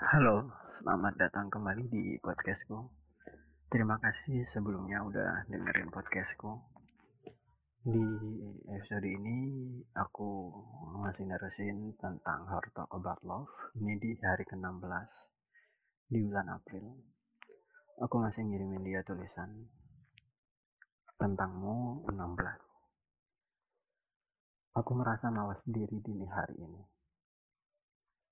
Halo, selamat datang kembali di podcastku. Terima kasih sebelumnya udah dengerin podcastku. Di episode ini aku masih nerusin tentang to Talk About Love. Ini di hari ke-16 di bulan April. Aku masih ngirimin dia tulisan tentangmu 16. Aku merasa mawas diri dini hari ini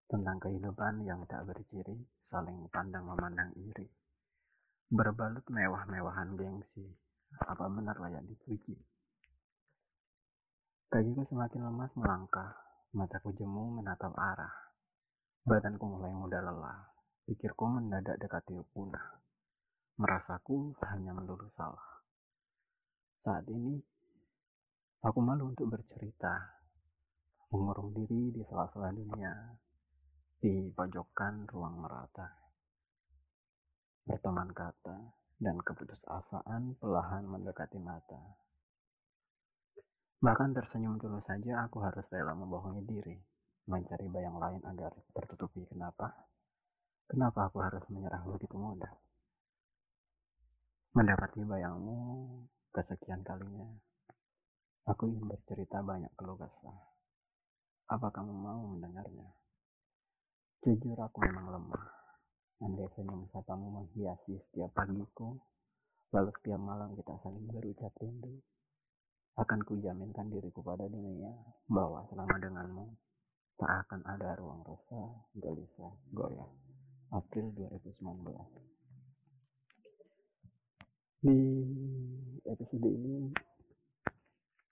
tentang kehidupan yang tak berciri, saling pandang memandang iri. Berbalut mewah-mewahan gengsi, apa benar layak dipuji? Kakiku semakin lemas melangkah, mataku jemu menatap arah. Badanku mulai mudah lelah, pikirku mendadak dekati punah. Merasaku hanya melulu salah. Saat ini, aku malu untuk bercerita, mengurung diri di sela-sela dunia, di pojokan ruang merata. Berteman kata dan keputusasaan perlahan mendekati mata. Bahkan tersenyum dulu saja aku harus rela membohongi diri, mencari bayang lain agar tertutupi kenapa. Kenapa aku harus menyerah begitu mudah? Mendapati bayangmu kesekian kalinya. Aku ingin bercerita banyak keluh kesah. Apa kamu mau mendengarnya? Jujur aku memang lemah. Andai senyum sapamu menghiasi setiap pagiku, lalu setiap malam kita saling berucap rindu. Akan kujaminkan diriku pada dunia bahwa selama denganmu tak akan ada ruang rasa, gelisah, goyah. April 2019 Di episode ini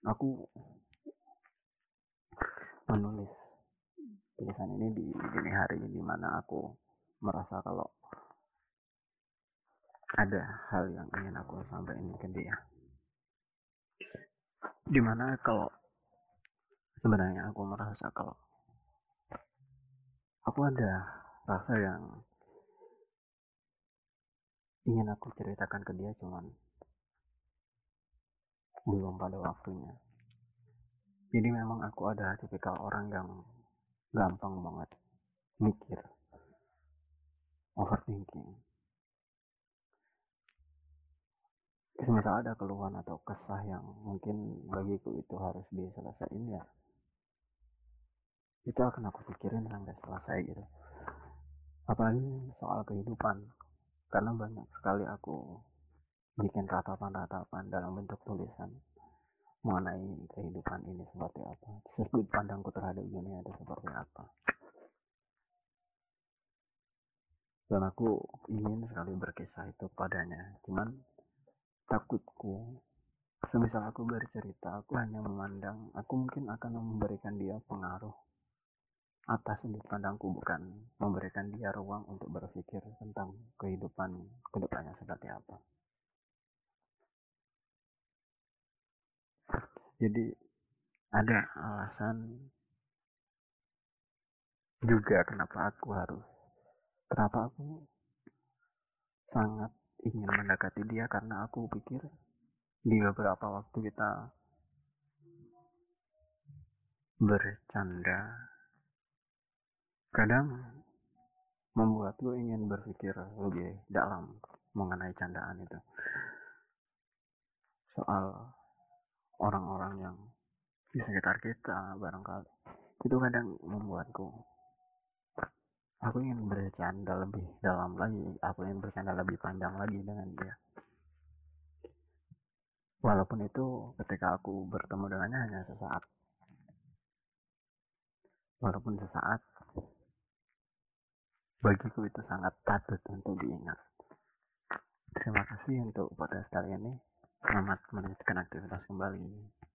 aku menulis tulisan ini di dini hari di mana aku merasa kalau ada hal yang ingin aku sampaikan ke dia. Di mana kalau sebenarnya aku merasa kalau aku ada rasa yang ingin aku ceritakan ke dia cuman belum pada waktunya. Jadi memang aku ada tipikal orang yang gampang banget. Mikir. Overthinking. Misal ada keluhan atau kesah yang mungkin bagiku itu harus diselesaikan ya. Itu akan aku pikirin sampai selesai gitu. Apalagi soal kehidupan. Karena banyak sekali aku bikin ratapan-ratapan dalam bentuk tulisan mengenai kehidupan ini seperti apa? Sudut pandangku terhadap dunia itu seperti apa? Dan aku ingin sekali berkisah itu padanya. Cuman takutku semisal aku bercerita aku hanya memandang aku mungkin akan memberikan dia pengaruh atas sudut pandangku bukan memberikan dia ruang untuk berpikir tentang kehidupan ke depannya seperti apa jadi ada alasan juga kenapa aku harus kenapa aku sangat ingin mendekati dia. Karena aku pikir di beberapa waktu kita bercanda kadang membuatku ingin berpikir lebih dalam mengenai candaan itu. Soal orang-orang yang di sekitar kita barangkali. Itu kadang membuatku aku ingin bercanda lebih dalam lagi aku ingin bercanda lebih panjang lagi dengan dia. Walaupun itu ketika aku bertemu dengannya hanya sesaat. Walaupun sesaat bagiku itu sangat patut untuk diingat. Terima kasih untuk podcast kali ini Selamat melanjutkan aktivitas kembali.